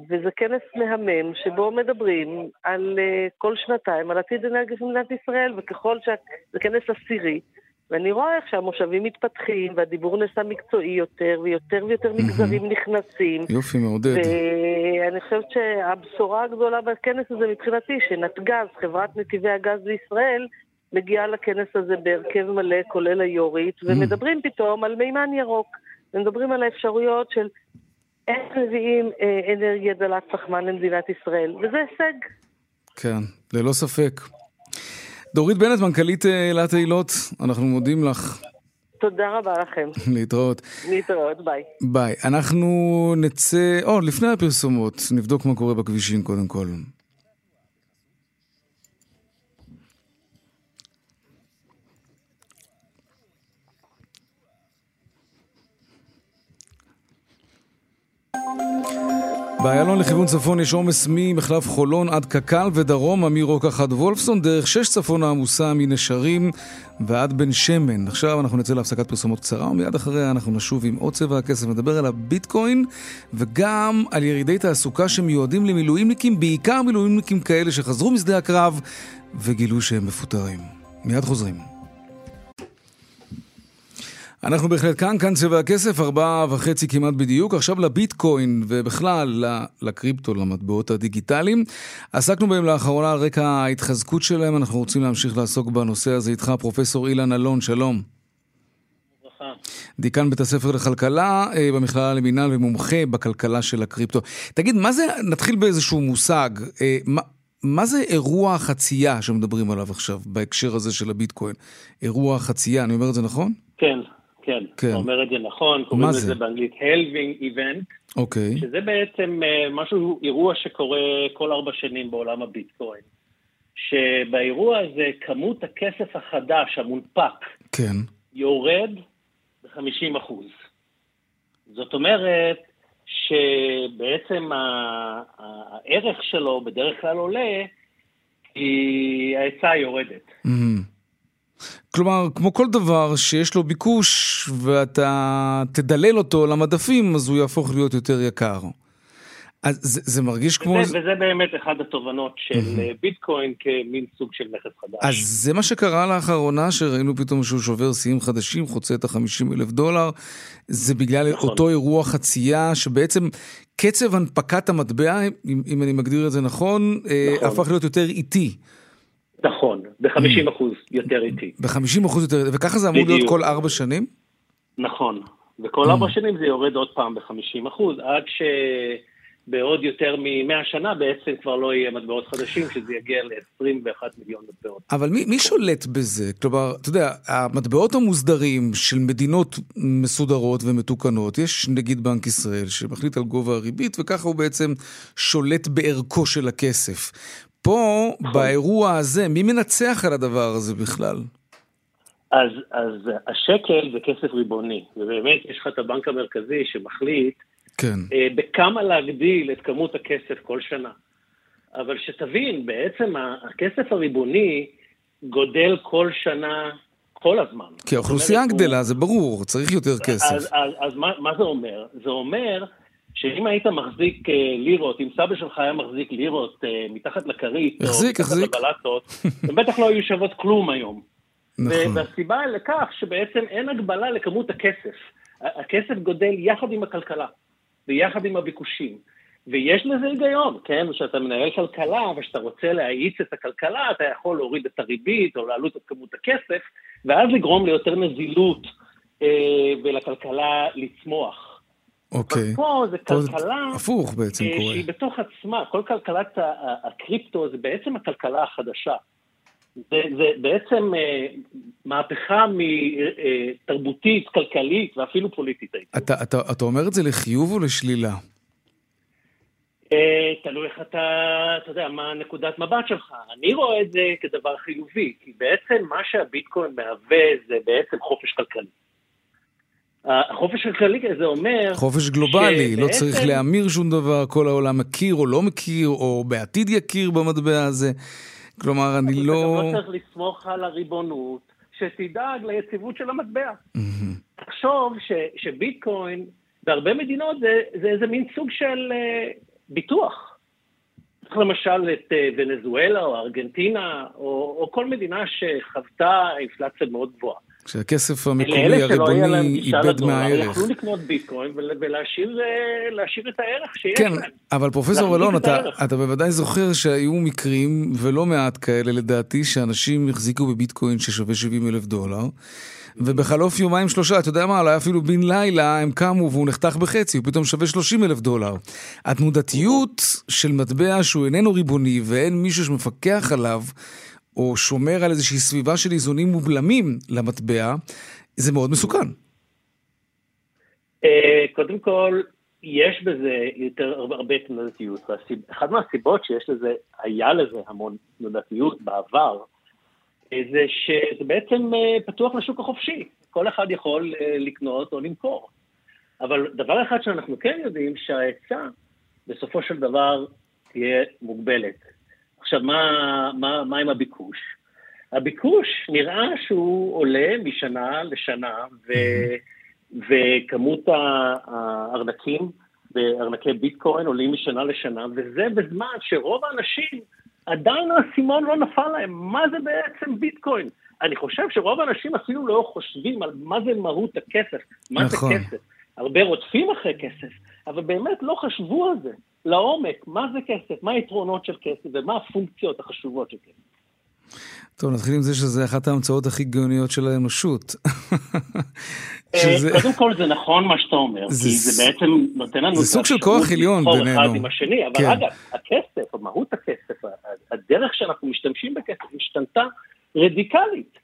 וזה כנס מהמם שבו מדברים על כל שנתיים על עתיד אנרגיה של מדינת ישראל, וככל ש... זה כנס עשירי. ואני רואה איך שהמושבים מתפתחים, והדיבור נעשה מקצועי יותר, ויותר ויותר מגזרים נכנסים. יופי, מעודד. ואני חושבת שהבשורה הגדולה בכנס הזה מבחינתי, שנתגז, חברת נתיבי הגז בישראל, מגיעה לכנס הזה בהרכב מלא, כולל היורית, ומדברים פתאום על מימן ירוק. ומדברים על האפשרויות של איך מביאים אה, אנרגיה דלת פחמן למדינת ישראל, וזה הישג. כן, ללא ספק. דורית בנט, מנכ"לית אה, אילת אילות, אנחנו מודים לך. תודה רבה לכם. *laughs* להתראות. להתראות, ביי. ביי. אנחנו נצא, או, לפני הפרסומות, נבדוק מה קורה בכבישים קודם כל. באיילון לכיוון צפון יש עומס ממחלף חולון עד קק"ל ודרום, אמיר רוקח עד וולפסון, דרך שש צפון העמוסה מנשרים ועד בן שמן. עכשיו אנחנו נצא להפסקת פרסומות קצרה, ומיד אחריה אנחנו נשוב עם עוד צבע הכסף, נדבר על הביטקוין וגם על ירידי תעסוקה שמיועדים למילואימניקים, בעיקר מילואימניקים כאלה שחזרו משדה הקרב וגילו שהם מפוטרים. מיד חוזרים. אנחנו בהחלט כאן, כאן צבע הכסף, ארבעה וחצי כמעט בדיוק. עכשיו לביטקוין ובכלל לקריפטו, למטבעות הדיגיטליים. עסקנו בהם לאחרונה על רקע ההתחזקות שלהם, אנחנו רוצים להמשיך לעסוק בנושא הזה איתך, פרופסור אילן אלון, שלום. דיקן בית הספר לכלכלה אה, במכללה למינהל ומומחה בכלכלה של הקריפטו. תגיד, מה זה, נתחיל באיזשהו מושג, אה, מה, מה זה אירוע החצייה שמדברים עליו עכשיו בהקשר הזה של הביטקוין? אירוע החצייה, אני אומר את זה נכון? כן, כן, כן. אתה אומר את זה נכון, קוראים לזה באנגלית הלווינג איבנט, אוקיי. שזה בעצם uh, משהו, אירוע שקורה כל ארבע שנים בעולם הביטקוין. שבאירוע הזה כמות הכסף החדש, המונפק, כן. יורד ב-50 אחוז. זאת אומרת שבעצם הערך שלו בדרך כלל עולה, כי ההיצע יורדת. Mm-hmm. כלומר, כמו כל דבר שיש לו ביקוש ואתה תדלל אותו למדפים, אז הוא יהפוך להיות יותר יקר. אז זה, זה מרגיש כמו... וזה, וזה באמת אחת התובנות של mm-hmm. ביטקוין כמין סוג של נכס חדש. אז זה מה שקרה לאחרונה, שראינו פתאום שהוא שובר שיאים חדשים, חוצה את ה-50 אלף דולר. זה בגלל נכון. אותו אירוע חצייה, שבעצם קצב הנפקת המטבע, אם, אם אני מגדיר את זה נכון, אה, נכון. הפך להיות יותר איטי. נכון, ב-50 אחוז יותר איטי. ב-50 אחוז יותר, וככה זה אמור להיות כל ארבע שנים? נכון, וכל ארבע שנים זה יורד עוד פעם ב-50 אחוז, עד שבעוד יותר מ-100 שנה בעצם כבר לא יהיה מטבעות חדשים, שזה יגיע ל-21 מיליון מטבעות. אבל מי, מי שולט בזה? כלומר, אתה יודע, המטבעות המוסדרים של מדינות מסודרות ומתוקנות, יש נגיד בנק ישראל שמחליט על גובה הריבית, וככה הוא בעצם שולט בערכו של הכסף. פה. באירוע הזה, מי מנצח על הדבר הזה בכלל? אז, אז השקל זה כסף ריבוני, ובאמת יש לך את הבנק המרכזי שמחליט כן. אה, בכמה להגדיל את כמות הכסף כל שנה. אבל שתבין, בעצם הכסף הריבוני גודל כל שנה, כל הזמן. כי האוכלוסייה גדלה, הוא... זה ברור, צריך יותר כסף. אז, אז, אז מה, מה זה אומר? זה אומר שאם היית מחזיק אה, לירות, אם סבא שלך היה מחזיק לירות אה, מתחת לכרית, החזיק, לבלטות, הם בטח לא היו שוות כלום היום. נכון. והסיבה לכך שבעצם אין הגבלה לכמות הכסף. הכסף גודל יחד עם הכלכלה, ויחד עם הביקושים. ויש לזה היגיון, כן? כשאתה מנהל כלכלה וכשאתה רוצה להאיץ את הכלכלה, אתה יכול להוריד את הריבית או להעלות את כמות הכסף, ואז לגרום ליותר נזילות אה, ולכלכלה לצמוח. אוקיי. פה זה כלכלה... הפוך בעצם אה, קורה. שהיא בתוך עצמה, כל כלכלת הקריפטו זה בעצם הכלכלה החדשה. זה, זה בעצם אה, מהפכה מתרבותית, כלכלית ואפילו פוליטית. אתה, אתה, אתה אומר את זה לחיוב או לשלילה? אה, תלוי איך אתה, אתה יודע, מה נקודת מבט שלך. אני רואה את זה כדבר חיובי, כי בעצם מה שהביטקוין מהווה זה בעצם חופש כלכלי. החופש הכללי זה אומר... חופש גלובלי, שבעצם... לא צריך להמיר שום דבר, כל העולם מכיר או לא מכיר, או בעתיד יכיר במטבע הזה. כלומר, אני לא... אתה לא צריך לסמוך על הריבונות, שתדאג ליציבות של המטבע. תחשוב ש, שביטקוין בהרבה מדינות זה, זה איזה מין סוג של uh, ביטוח. צריך למשל את uh, ונזואלה או ארגנטינה, או, או כל מדינה שחוותה אינפלציה מאוד גבוהה. כשהכסף המקומי הריבוני איבד מהערך. יכלו לקנות ביטקוין ולהשאיר אה, את הערך שיש כן, להם. כן, אבל פרופסור אלון, אתה, אתה בוודאי זוכר שהיו מקרים, ולא מעט כאלה לדעתי, שאנשים החזיקו בביטקוין ששווה 70 אלף דולר. ובחלוף יומיים שלושה, אתה יודע מה, אולי אפילו בן לילה הם קמו והוא נחתך בחצי, הוא פתאום שווה 30 אלף דולר. התנודתיות של מטבע שהוא איננו ריבוני ואין מישהו שמפקח עליו, או שומר על איזושהי סביבה של איזונים ובלמים למטבע, זה מאוד מסוכן. אה, קודם כל, יש בזה יותר הרבה תנודתיות. אחת מהסיבות שיש לזה, היה לזה המון תנודתיות בעבר, אה, זה שזה בעצם אה, פתוח לשוק החופשי. כל אחד יכול לקנות או למכור. אבל דבר אחד שאנחנו כן יודעים, שההיצע בסופו של דבר תהיה מוגבלת. עכשיו, מה, מה, מה עם הביקוש? הביקוש נראה שהוא עולה משנה לשנה, ו, וכמות הארנקים וארנקי ביטקוין עולים משנה לשנה, וזה בזמן שרוב האנשים, עדיין האסימון לא נפל להם, מה זה בעצם ביטקוין? אני חושב שרוב האנשים אפילו לא חושבים על מה זה מהות הכסף, מה נכון. זה כסף. הרבה רודפים אחרי כסף, אבל באמת לא חשבו על זה. לעומק, מה זה כסף, מה היתרונות של כסף ומה הפונקציות החשובות של כסף. טוב, נתחיל עם זה שזה אחת ההמצאות הכי גאוניות של האנושות. אה, שזה... קודם כל זה נכון מה שאתה אומר, זה... כי זה בעצם נותן לנו... זה סוג של כוח עליון בינינו. אחד עם השני, אבל כן. אגב, הכסף, מהות הכסף, הדרך שאנחנו משתמשים בכסף השתנתה רדיקלית.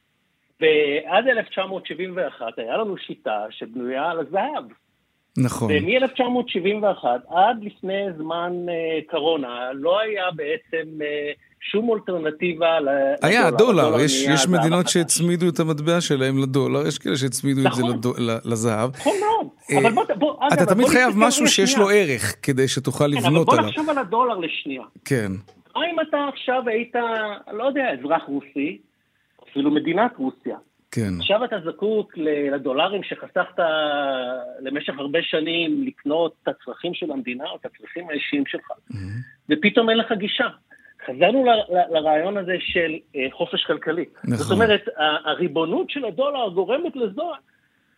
ועד 1971 היה לנו שיטה שבנויה על הזהב. נכון. ומ-1971 עד לפני זמן uh, קורונה לא היה בעצם uh, שום אלטרנטיבה לדולר. היה, הדולר, יש, יש מדינות שהצמידו את המטבע שלהם לדולר, יש כאלה שהצמידו נכון. את זה נכון. לדו, לזהב. נכון מאוד, uh, אבל בוא, בוא, אתה אגב, תמיד בוא חייב משהו שיש לו ערך, כדי שתוכל לבנות עליו. כן, אבל בוא נחשוב על הדולר לשנייה. כן. מה אם אתה עכשיו היית, לא יודע, אזרח רוסי, אפילו מדינת רוסיה, כן. עכשיו אתה זקוק לדולרים שחסכת למשך הרבה שנים לקנות את הצרכים של המדינה או את הצרכים האישיים שלך, mm-hmm. ופתאום אין לך גישה. חזרנו ל- ל- לרעיון הזה של אה, חופש כלכלי. נכון. זאת אומרת, הריבונות של הדולר גורמת לזה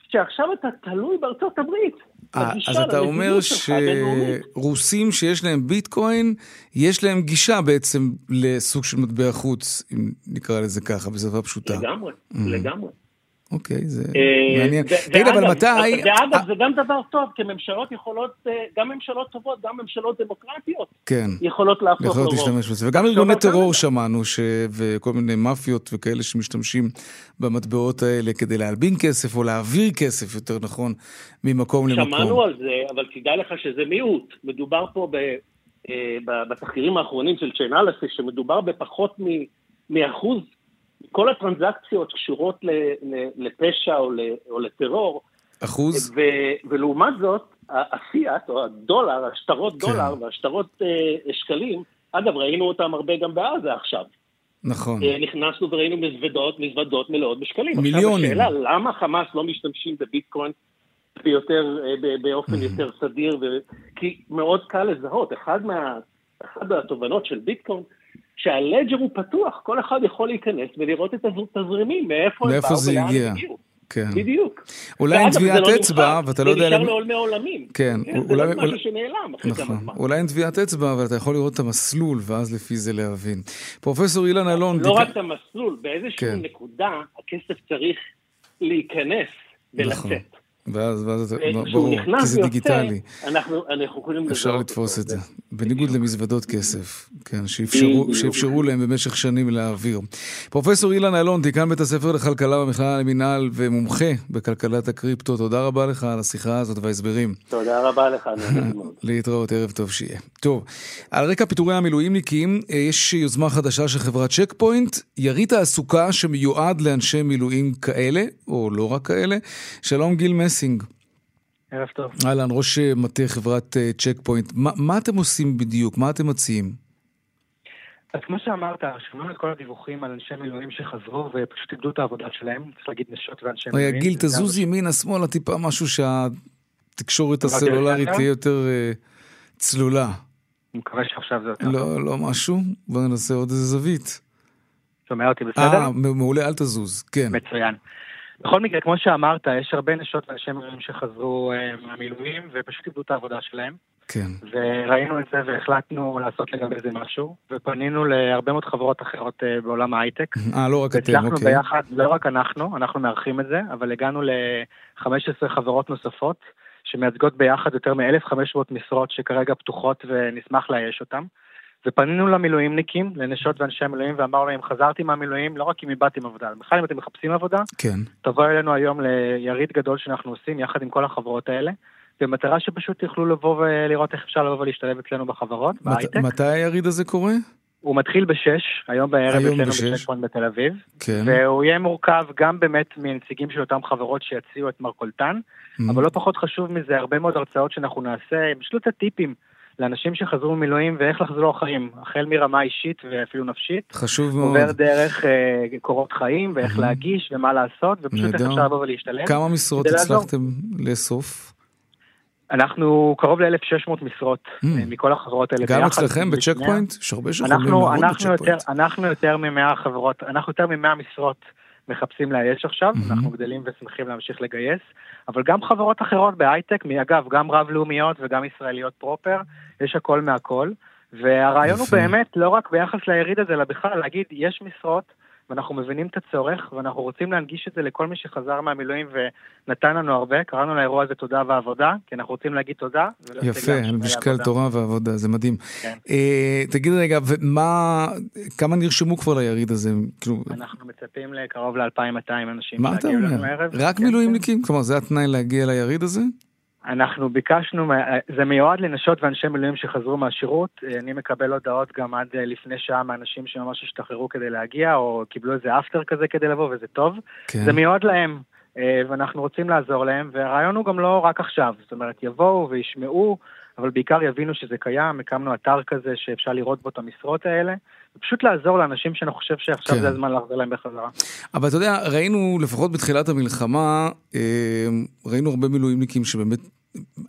שעכשיו אתה תלוי בארצות הברית. אה, אז אתה אומר שרוסים שיש להם ביטקוין, יש להם גישה בעצם לסוג של מטבע חוץ, אם נקרא לזה ככה, בשפה פשוטה. לגמרי, mm. לגמרי. אוקיי, זה אה, מעניין. תגיד, אבל מתי... ואגב, זה גם דבר טוב, כי ממשלות יכולות, אה, גם ממשלות טובות, גם ממשלות דמוקרטיות, כן. יכולות להפוך לרוב. יכולות להשתמש בזה. וגם ארגוני טרור שמענו, וכל מיני מאפיות וכאלה שמשתמשים במטבעות האלה כדי להלבין כסף, או להעביר כסף, יותר נכון, ממקום למקום. שמענו על זה, אבל תדע לך שזה מיעוט. מדובר פה אה, בתחקירים האחרונים של צ'יינלסי, שמדובר בפחות מאחוז כל הטרנזקציות קשורות לפשע או, או לטרור. אחוז? ו, ולעומת זאת, הפיאט, או הדולר, השטרות כן. דולר והשטרות אה, שקלים, אגב, ראינו אותם הרבה גם בעזה עכשיו. נכון. אה, נכנסנו וראינו מזוודות, מזוודות מלאות בשקלים. מיליונים. עכשיו השאלה, למה חמאס לא משתמשים בביטקוין ביותר, אה, באופן mm-hmm. יותר סדיר? ו... כי מאוד קל לזהות. אחד מה... אחת מהתובנות של ביטקוין שהלג'ר הוא פתוח, כל אחד יכול להיכנס ולראות את התזרימים, מאיפה הם באו ולאן הגיעו. כן. בדיוק. אולי עם טביעת לא אצבע, ואתה לא יודע... זה נשאר לעולמי עולמים. כן. כן אולי, זה לא משהו שנעלם אחרי נכון. כמה זמן. אולי עם טביעת אצבע, אבל אתה יכול לראות את המסלול, ואז לפי זה להבין. פרופסור אילן אלון... לא רק את המסלול, באיזושהי כן. נקודה הכסף צריך להיכנס ולצאת. נכון. ואז, ואז ברור, כי זה דיגיטלי. אנחנו, אנחנו יכולים אפשר לתפוס את זה. בניגוד למזוודות כסף, כן, שאפשרו, שאפשרו להם במשך שנים להעביר. פרופסור אילן אלון, דיקן בית הספר לכלכלה במכללה למינהל ומומחה בכלכלת הקריפטו, תודה רבה לך על השיחה הזאת וההסברים. תודה רבה לך, להתראות, ערב טוב שיהיה. טוב, על רקע פיטורי המילואימניקים, אה, יש יוזמה חדשה של חברת צ'ק פוינט, יריד תעסוקה שמיועד לאנשי מילואים כאלה, או לא רק כאלה. שלום גיל מס. מסינג. ערב טוב. אהלן, ראש אה, מטה חברת צ'ק אה, פוינט. מה, מה אתם עושים בדיוק? מה אתם מציעים? אז כמו שאמרת, שמענו את כל הדיווחים על אנשי מילואים שחזרו ופשוט איבדו את העבודה שלהם, צריך להגיד נשות ואנשי מילואים. גיל, תזוז ימינה, שמאלה, טיפה משהו שה... שהתקשורת הסלולרית תהיה יותר אה, צלולה. אני מקווה שעכשיו זה יותר לא, לא משהו, בוא ננסה עוד איזה זווית. שומע אותי בסדר? אה, מעולה, אל תזוז, כן. מצוין. בכל מקרה, כמו שאמרת, יש הרבה נשות ואנשי מילואים שחזרו uh, מהמילואים ופשוט איבדו את העבודה שלהם. כן. וראינו את זה והחלטנו לעשות לגבי זה משהו, ופנינו להרבה מאוד חברות אחרות uh, בעולם ההייטק. אה, לא רק אתם, אוקיי. ביחד, לא רק אנחנו, אנחנו מארחים את זה, אבל הגענו ל-15 חברות נוספות, שמייצגות ביחד יותר מ-1,500 משרות שכרגע פתוחות ונשמח לאייש אותן. ופנינו למילואימניקים, לנשות ואנשי המילואים, ואמרנו להם, חזרתי מהמילואים, לא רק אם איבדתם עבודה, בכלל אם אתם מחפשים עבודה, כן. תבואו אלינו היום ליריד גדול שאנחנו עושים, יחד עם כל החברות האלה, במטרה שפשוט יוכלו לבוא ולראות איך אפשר לבוא ולהשתלב אצלנו בחברות, בהייטק. מת, מתי היריד הזה קורה? הוא מתחיל בשש, היום בערב היום אצלנו. בצ'קפוינט בתל אביב, כן. והוא יהיה מורכב גם באמת מנציגים של אותם חברות שיציעו את מרכולתן, Mm. אבל לא פחות חשוב מזה, הרבה מאוד הרצאות שאנחנו נעשה, פשוט הטיפים לאנשים שחזרו ממילואים ואיך לחזור לחיים, החל מרמה אישית ואפילו נפשית. חשוב מאוד. עובר דרך אה, קורות חיים ואיך להגיש ומה לעשות, ופשוט איך. אפשר לבוא ולהשתלב. כמה משרות. הצלחתם לאסוף? אנחנו קרוב ל-1,600 משרות Mm. מכל החברות האלה גם ביחד. אצלכם בשנייה. בצ'קפוינט? יש הרבה אנחנו, יותר, בצ'קפוינט. אנחנו יותר מ-100 חברות, אנחנו יותר מ-100 משרות מחפשים לאייש עכשיו, מהמם. אנחנו גדלים ושמחים להמשיך לגייס, אבל גם חברות אחרות בהייטק, אגב, גם רב-לאומיות וגם ישראליות פרופר, יש הכל מהכל, והרעיון הוא יפה. באמת לא רק ביחס ליריד הזה, אלא בכלל להגיד, יש משרות, ואנחנו מבינים את הצורך, ואנחנו רוצים להנגיש את זה לכל מי שחזר מהמילואים ונתן לנו הרבה, קראנו לאירוע הזה תודה ועבודה, כי אנחנו רוצים להגיד תודה. יפה, על משקל. תורה ועבודה, זה מדהים. כן. אה, תגיד רגע, ומה, כמה נרשמו כבר ליריד הזה? כאילו, אנחנו מצפים לקרוב ל-2,200 אנשים מה אתה שיגיעו אומר? לנו הערב. רק כן, מילואימניקים? כלומר, זה התנאי להגיע ליריד הזה? אנחנו ביקשנו, זה מיועד לנשות ואנשי מילואים שחזרו מהשירות. אני מקבל הודעות גם עד אה, לפני שעה מאנשים שממש השתחררו כדי להגיע, או קיבלו איזה אפטר כזה כדי לבוא, וזה טוב. כן. זה מיועד להם, אה, ואנחנו רוצים לעזור להם, והרעיון הוא גם לא רק עכשיו. זאת אומרת, יבואו וישמעו, אבל בעיקר יבינו שזה קיים. הקמנו אתר כזה שאפשר לראות בו את המשרות האלה, ופשוט לעזור לאנשים שאני חושב שעכשיו כן. זה הזמן להחזיר להם בחזרה. אבל אתה יודע, ראינו, לפחות בתחילת המלחמה, אה, ראינו הרבה מילואימניקים שבאמת,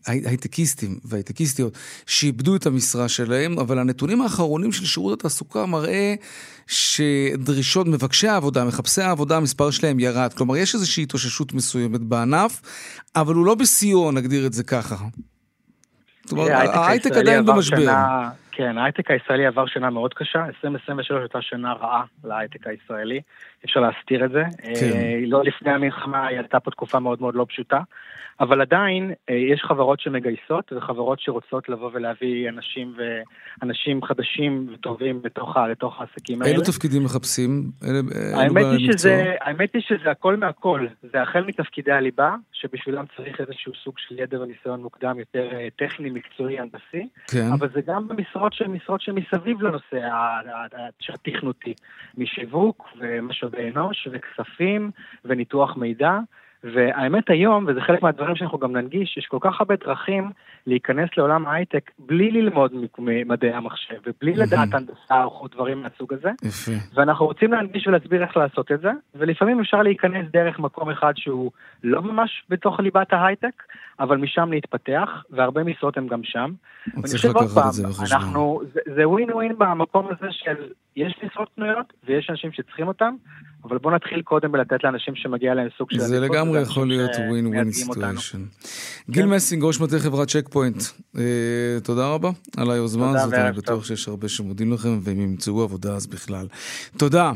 הי- הייטקיסטים והייטקיסטיות, שאיבדו את המשרה שלהם, אבל הנתונים האחרונים של שירות התעסוקה מראה שדרישות מבקשי העבודה, מחפשי העבודה, המספר שלהם ירד. כלומר, יש איזושהי התאוששות מסוימת בענף, אבל הוא לא בשיאו, נגדיר את זה ככה. זאת אומרת, ההייטק עדיין במשבר. שנה- כן, ההייטק הישראלי עבר שנה מאוד קשה, 2023 הייתה שנה רעה להייטק הישראלי, אפשר להסתיר את זה. כן. אה, לא לפני המלחמה, היא הייתה פה תקופה מאוד מאוד לא פשוטה, אבל עדיין אה, יש חברות שמגייסות וחברות שרוצות לבוא ולהביא אנשים ואנשים חדשים וטובים לתוך, לתוך העסקים האלה. אילו תפקידים מחפשים? אלה- אילו האמת היא? שזה, האמת היא שזה הכל מהכל. זה החל מתפקידי הליבה, שבשבילם צריך איזשהו סוג של ידע וניסיון מוקדם יותר אה, טכני, מקצועי, הנדסי, כן. אבל זה גם במשרות שהן שמסביב לנושא התכנותי, משיווק ומשאבי אנוש וכספים וניתוח מידע. והאמת היום, וזה חלק מהדברים שאנחנו גם ננגיש, יש כל כך הרבה דרכים להיכנס לעולם ההייטק בלי ללמוד מדעי המחשב ובלי לדעת הנדסה או דברים מהסוג הזה. יפה. ואנחנו רוצים להנגיש ולהסביר איך לעשות את זה, ולפעמים אפשר להיכנס דרך מקום אחד שהוא לא ממש בתוך ליבת ההייטק, אבל משם להתפתח, והרבה משרות הם גם שם. צריך לקחת את זה בחשבון. אנחנו, זה, ווין ווין במקום הזה של יש משרות פנויות ויש אנשים שצריכים אותם, אבל בואו נתחיל קודם בלתת לאנשים שמגיע להם סוג של... זה עדיפות, לגמרי ואנשים יכול להיות win win. situation. גיל מסינג, ראש מטה חברת צ'ק פוינט, אה, תודה רבה על היוזמה הזאת, אני בטוח. שיש הרבה שמודים לכם, והם ימצאו עבודה אז בכלל. תודה.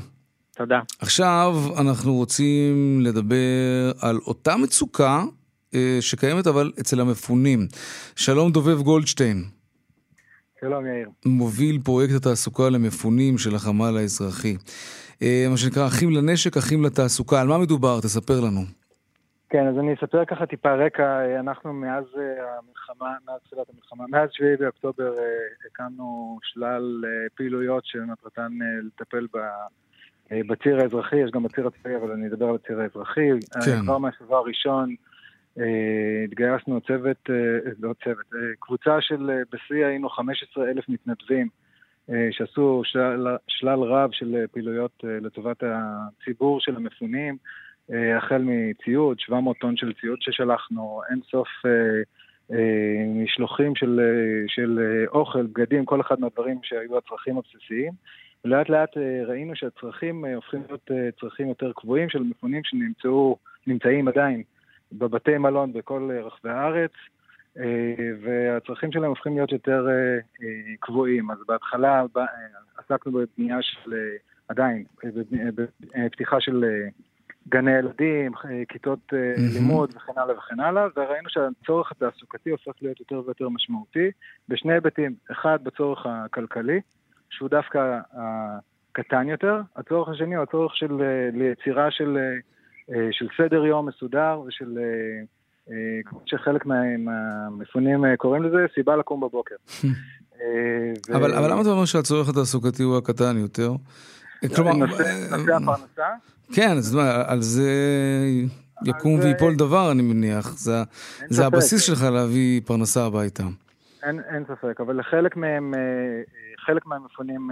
תודה. עכשיו אנחנו רוצים לדבר על אותה מצוקה אה, שקיימת אבל אצל המפונים. שלום דובב גולדשטיין, שלום יאיר. מוביל פרויקט התעסוקה למפונים של החמ"ל האזרחי. אה, מה שנקרא אחים לנשק, אחים לתעסוקה. על מה מדובר? תספר לנו. כן, אז אני אספר ככה טיפה רקע. אנחנו מאז אה, המלחמה, מאז תחילת המלחמה, מאז 7 באוקטובר אה, הקמנו שלל אה, פעילויות שמטרתן אה, לטפל ב... אה, בציר האזרחי, יש גם בציר הצבאי, אבל אני אדבר על הציר האזרחי. כן. אה, כבר מהשבוע הראשון אה, התגייסנו צוות, אה, לא צוות, אה, קבוצה של, אה, בשיא היינו 15 אלף מתנדבים אה, שעשו שלל, שלל רב של אה, פעילויות אה, לטובת הציבור של המפונים, אה, החל מציוד, 700 טון של ציוד ששלחנו, אין סוף אה, משלוחים של, של אוכל, בגדים, כל אחד מהדברים שהיו הצרכים הבסיסיים. ולאט לאט ראינו שהצרכים הופכים להיות צרכים יותר קבועים של מפונים שנמצאו, נמצאים עדיין בבתי מלון בכל רחבי הארץ. והצרכים שלהם הופכים להיות יותר קבועים. אז בהתחלה עסקנו בבנייה של, עדיין, בפתיחה של גני ילדים, כיתות mm-hmm. לימוד וכן הלאה וכן הלאה, וראינו שהצורך התעסוקתי הופך להיות יותר ויותר משמעותי בשני היבטים. אחד, בצורך הכלכלי, שהוא דווקא הקטן יותר. הצורך השני הוא הצורך של ליצירה של, של סדר יום מסודר ושל, כמו שחלק מהמפונים קוראים לזה, סיבה לקום בבוקר. *laughs* ו... אבל, אבל למה אתה אומר שהצורך התעסוקתי הוא הקטן יותר? כלומר, נושא הפרנסה? כן, אז על זה יקום ויפול דבר, אני מניח. זה, הבסיס שלך להביא פרנסה הביתה. אין, אין ספק, אבל לחלק מהם, חלק מהמפונים,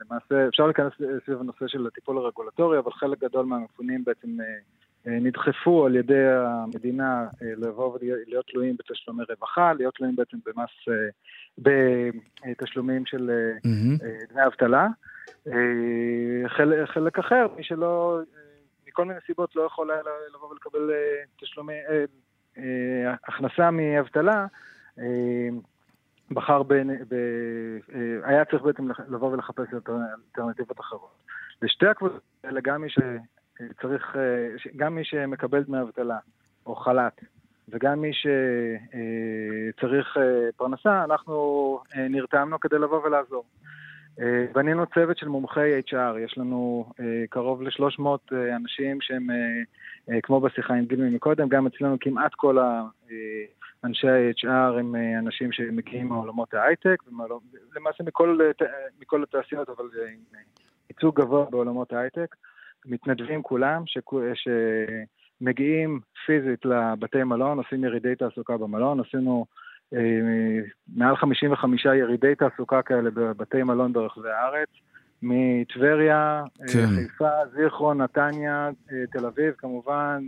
למעשה, אפשר להיכנס סביב הנושא של הטיפול הרגולטורי, אבל חלק גדול מהמפונים בעצם נדחפו על ידי המדינה לבוא ולהיות תלויים בתשלומי רווחה, להיות תלויים בעצם במס, בתשלומים של mm-hmm. דמי אבטלה. חלק, חלק אחר, מי שלא, מכל מיני סיבות לא יכול היה לבוא ולקבל תשלומי, הכנסה מאבטלה, בחר בין, ב, היה צריך בעצם לבוא ולחפש אלטרנטיבות אחרות. לשתי הקבוצות האלה, גם מי שצריך, גם מי שמקבל דמי אבטלה או חל"ת, וגם מי שצריך פרנסה, אנחנו נרתמנו כדי לבוא ולעזור. בנינו צוות של מומחי HR, יש לנו קרוב ל-300 אנשים שהם, כמו בשיחה עם גיל מקודם, גם אצלנו כמעט כל אנשי ה-HR הם אנשים שמגיעים מעולמות ההייטק, למעשה מכל, מכל התעשיות, אבל עם ייצוג גבוה בעולמות ההייטק. מתנדבים כולם, ש... שמגיעים פיזית לבתי מלון, עושים ירידי תעסוקה במלון, עשינו מעל 55 ירידי תעסוקה כאלה בבתי מלון ברחבי הארץ, מטבריה, כן. חיפה, זיכרון, נתניה, תל אביב כמובן,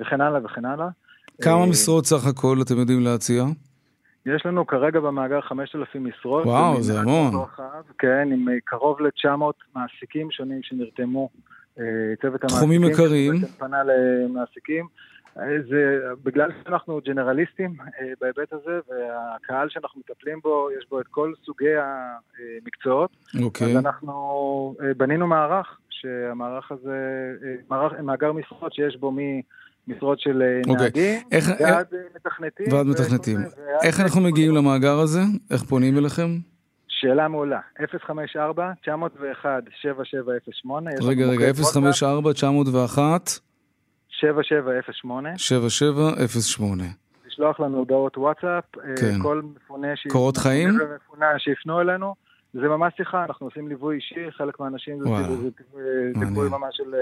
וכן הלאה וכן הלאה. כמה משרות סך הכל אתם יודעים להציע? יש לנו כרגע במאגר 5,000 משרות. וואו, זה המון. כן, עם קרוב ל-900 מעסיקים שונים שנרתמו. צוות המעסיקים. תחומים עיקריים. פנה למעסיקים. זה בגלל שאנחנו ג'נרליסטים בהיבט הזה, והקהל שאנחנו מטפלים בו, יש בו את כל סוגי המקצועות. אוקיי. אז אנחנו בנינו מערך, שהמערך הזה, מערך, מאגר משרות שיש בו ממשרות של נהגים, איך, ועד מתכנתים. ועד מתכנתים. איך אנחנו מגיעים למאגר הזה? איך פונים אליכם? שאלה מעולה, 054-901-7708. רגע, רגע, 054-901? 7708. 7708. לשלוח לנו הודעות וואטסאפ, כן. כל מפונה קורות חיים? מפונה שיפנו אלינו, זה ממש שיחה, אנחנו עושים ליווי אישי, חלק מהאנשים זה טיפול ממש של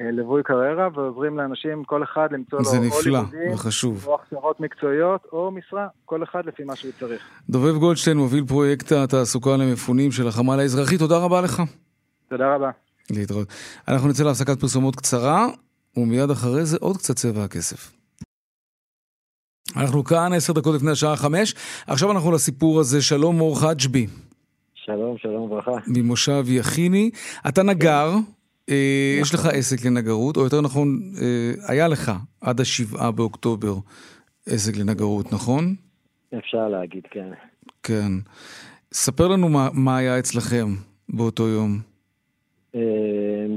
ליווי קריירה, ועוזרים לאנשים, כל אחד למצוא לו או לימודים, וחשוב. או הכשרות מקצועיות, או משרה, כל אחד לפי מה שהוא צריך. דובב גולדשטיין מוביל פרויקט התעסוקה למפונים של החמ"ל האזרחי, תודה רבה לך. תודה רבה. להתראות. אנחנו נצא להפסקת פרסומות קצרה. ומיד אחרי זה עוד קצת צבע הכסף. אנחנו כאן עשר דקות לפני השעה חמש, עכשיו אנחנו לסיפור הזה, שלום מור חג'בי. שלום, שלום וברכה. ממושב יכיני. אתה נגר, אה, יש לך עסק לנגרות, או יותר נכון, אה, היה לך עד השבעה באוקטובר עסק לנגרות, נכון? אפשר להגיד, כן. כן. ספר לנו מה, מה היה אצלכם באותו יום.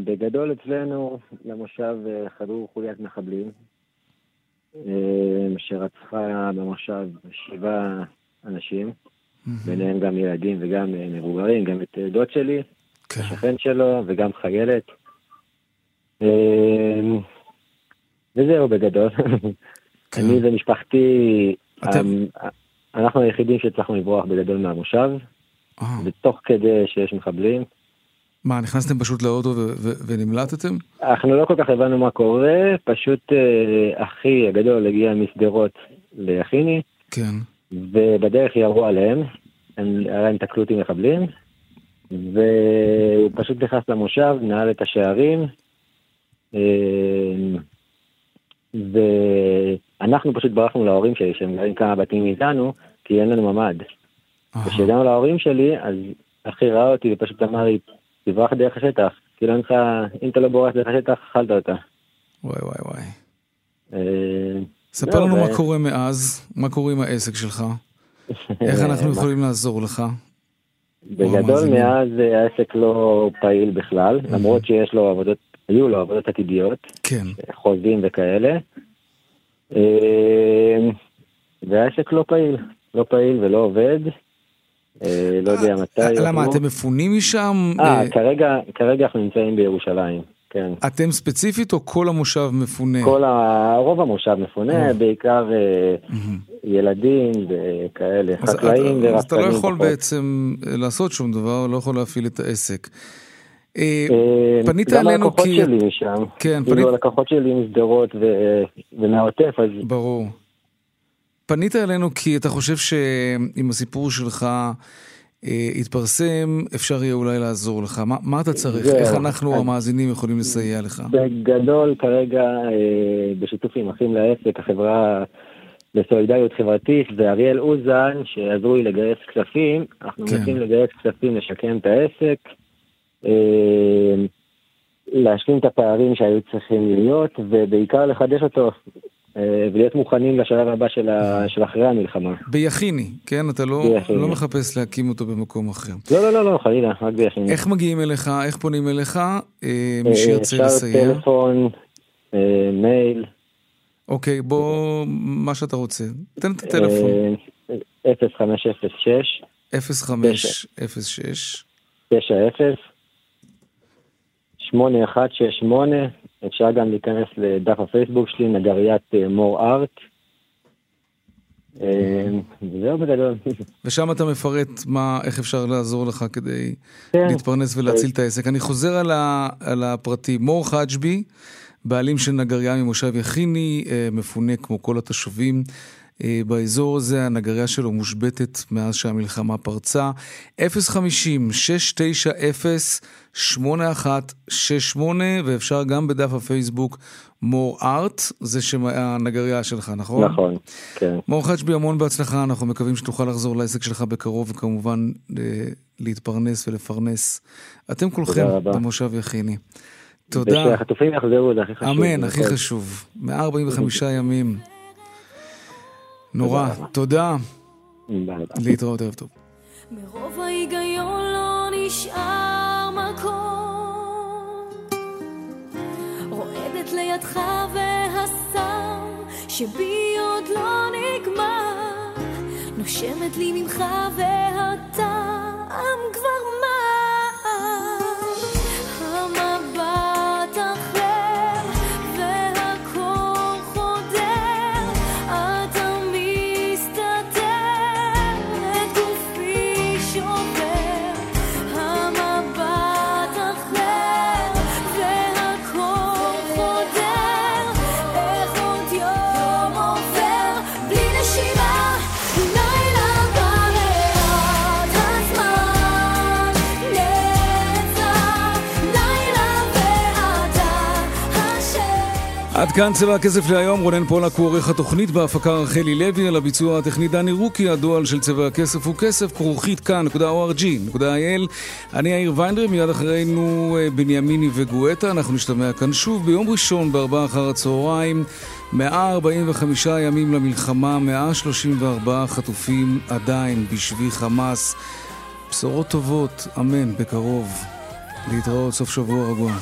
בגדול אצלנו למושב חדרו חוליית מחבלים שרצחה במושב שבעה אנשים, ביניהם גם ילדים וגם מבוגרים, גם את דוד שלי, השכן שלו וגם חיילת. וזהו בגדול. אני ומשפחתי, אנחנו היחידים שהצלחנו לברוח בגדול מהמושב, ותוך כדי שיש מחבלים. מה, נכנסתם פשוט לאוטו ונמלטתם? אנחנו לא כל כך הבנו מה קורה, פשוט אה, אחי הגדול הגיע משדרות ליחיני. כן. ובדרך ירו עליהם, היה להם תקלות עם מחבלים, והוא פשוט נכנס למושב, נעל את השערים, אה, ואני אנחנו פשוט ברחנו להורים שלי, שהם גרים כמה בתים מאיתנו, כי אין לנו ממ"ד. כשהגענו להורים שלי, אז אחי ראה אותי ופשוט אמר לי, תברח דרך השטח. כאילו אין לך, אם אתה לא בורח דרך השטח, אכלת אותה. וואי וואי וואי. אה, ספר לא, לנו ו- מה קורה מאז, מה קורה עם העסק שלך, *laughs* איך אנחנו יכולים לעזור לך. בגדול. מאז אה, העסק לא פעיל בכלל, למרות שיש לו עבודות, היו לו עבודות עתידיות, כן. חוזים וכאלה. אה, והעסק לא פעיל, לא פעיל ולא עובד. אה, לא יודע מתי. למה. אתם מפונים משם? אה, אה, כרגע אנחנו נמצאים בירושלים, כן. אתם ספציפית או כל המושב מפונה? כל ה... רוב המושב מפונה, בעיקר אה, ילדים וכאלה, אז- חקלאים אז אתה לא ורפתנים יכול פחות. בעצם אה, לעשות שום דבר, לא יכול להפעיל את העסק. אה, פנית גם אלינו הלקוחות כי... שלי משם, כן, כאילו פנית... הלקוחות שלי משדרות ו- ומהעוטף, אז ברור. פנית אלינו כי אתה חושב שאם הסיפור שלך יתפרסם, אפשר יהיה אולי לעזור לך. מה, מה אתה צריך? זהו. איך אנחנו אז- המאזינים יכולים לסייע לך? בגדול כרגע אה, בשיתוף עם אחים לעסק, החברה לסולידריות חברתית ואריאל אוזן, שעזרו לי לגייס כספים, אנחנו כן. מנסים לגייס כספים לשקם את העסק, אה, להשלים את הפערים שהיו צריכים להיות, ובעיקר לחדש אותו. אה, ולהיות מוכנים לשלב הבא של, ה... של אחרי המלחמה. ביחיני, כן? אתה לא, ביחיני. לא מחפש להקים אותו במקום אחר. לא, לא, לא, לא, חלילה, רק ביחיד. איך מגיעים אליך? איך פונים אליך? אה, מי שירצה אפשר לסייע. טלפון, אה, מייל. אוקיי, בוא, מה שאתה רוצה. תן את הטלפון. אה, 0506 0506 90 8168, אפשר גם להיכנס לדף הפייסבוק שלי, נגריית אה, מור ארט. אה, וזהו בגדול. ושם אתה מפרט מה, איך אפשר לעזור לך כדי כן. להתפרנס ולהציל את העסק. אני חוזר על, ה, על הפרטים. מור חג'בי, בעלים של נגריה ממושב יכיני, אה, מפונה כמו כל התושבים. אה, באזור הזה הנגריה שלו מושבתת מאז שהמלחמה פרצה. 050-690-8168 ואפשר גם בדף הפייסבוק מור ארט, זה שם הנגריה שלך, נכון? נכון, כן. מור חג'בי, המון בהצלחה, אנחנו מקווים שתוכל לחזור לעסק שלך בקרוב, וכמובן אה, להתפרנס ולפרנס. אתם כולכם. במושב יכיני. תודה. ושהחטופים יחזרו, זה הכי חשוב. אמן, הכי נכון. חשוב. 145 ימים. נורא. תודה. להתראות, ערב טוב. מרוב ההיגיון לא נשאר מקום רועדת לידך והסם שבי עוד לא נגמר נושמת לי ממך והטעם כבר כאן צבע הכסף להיום, רונן פולק הוא עורך התוכנית בהפקה רחלי לוי, על הביצוע הטכני דני רוקי, הדואל של צבע הכסף הוא כסף, כרוכית כאן.org.il. אני יאיר ויינדר, מיד אחרינו אה, בנימיני וגואטה, אנחנו נשתמע כאן שוב ביום ראשון בארבעה אחר הצהריים. 145 ימים למלחמה, 134 חטופים עדיין בשבי חמאס. בשורות טובות, אמן, בקרוב. להתראות, סוף שבוע רגוע.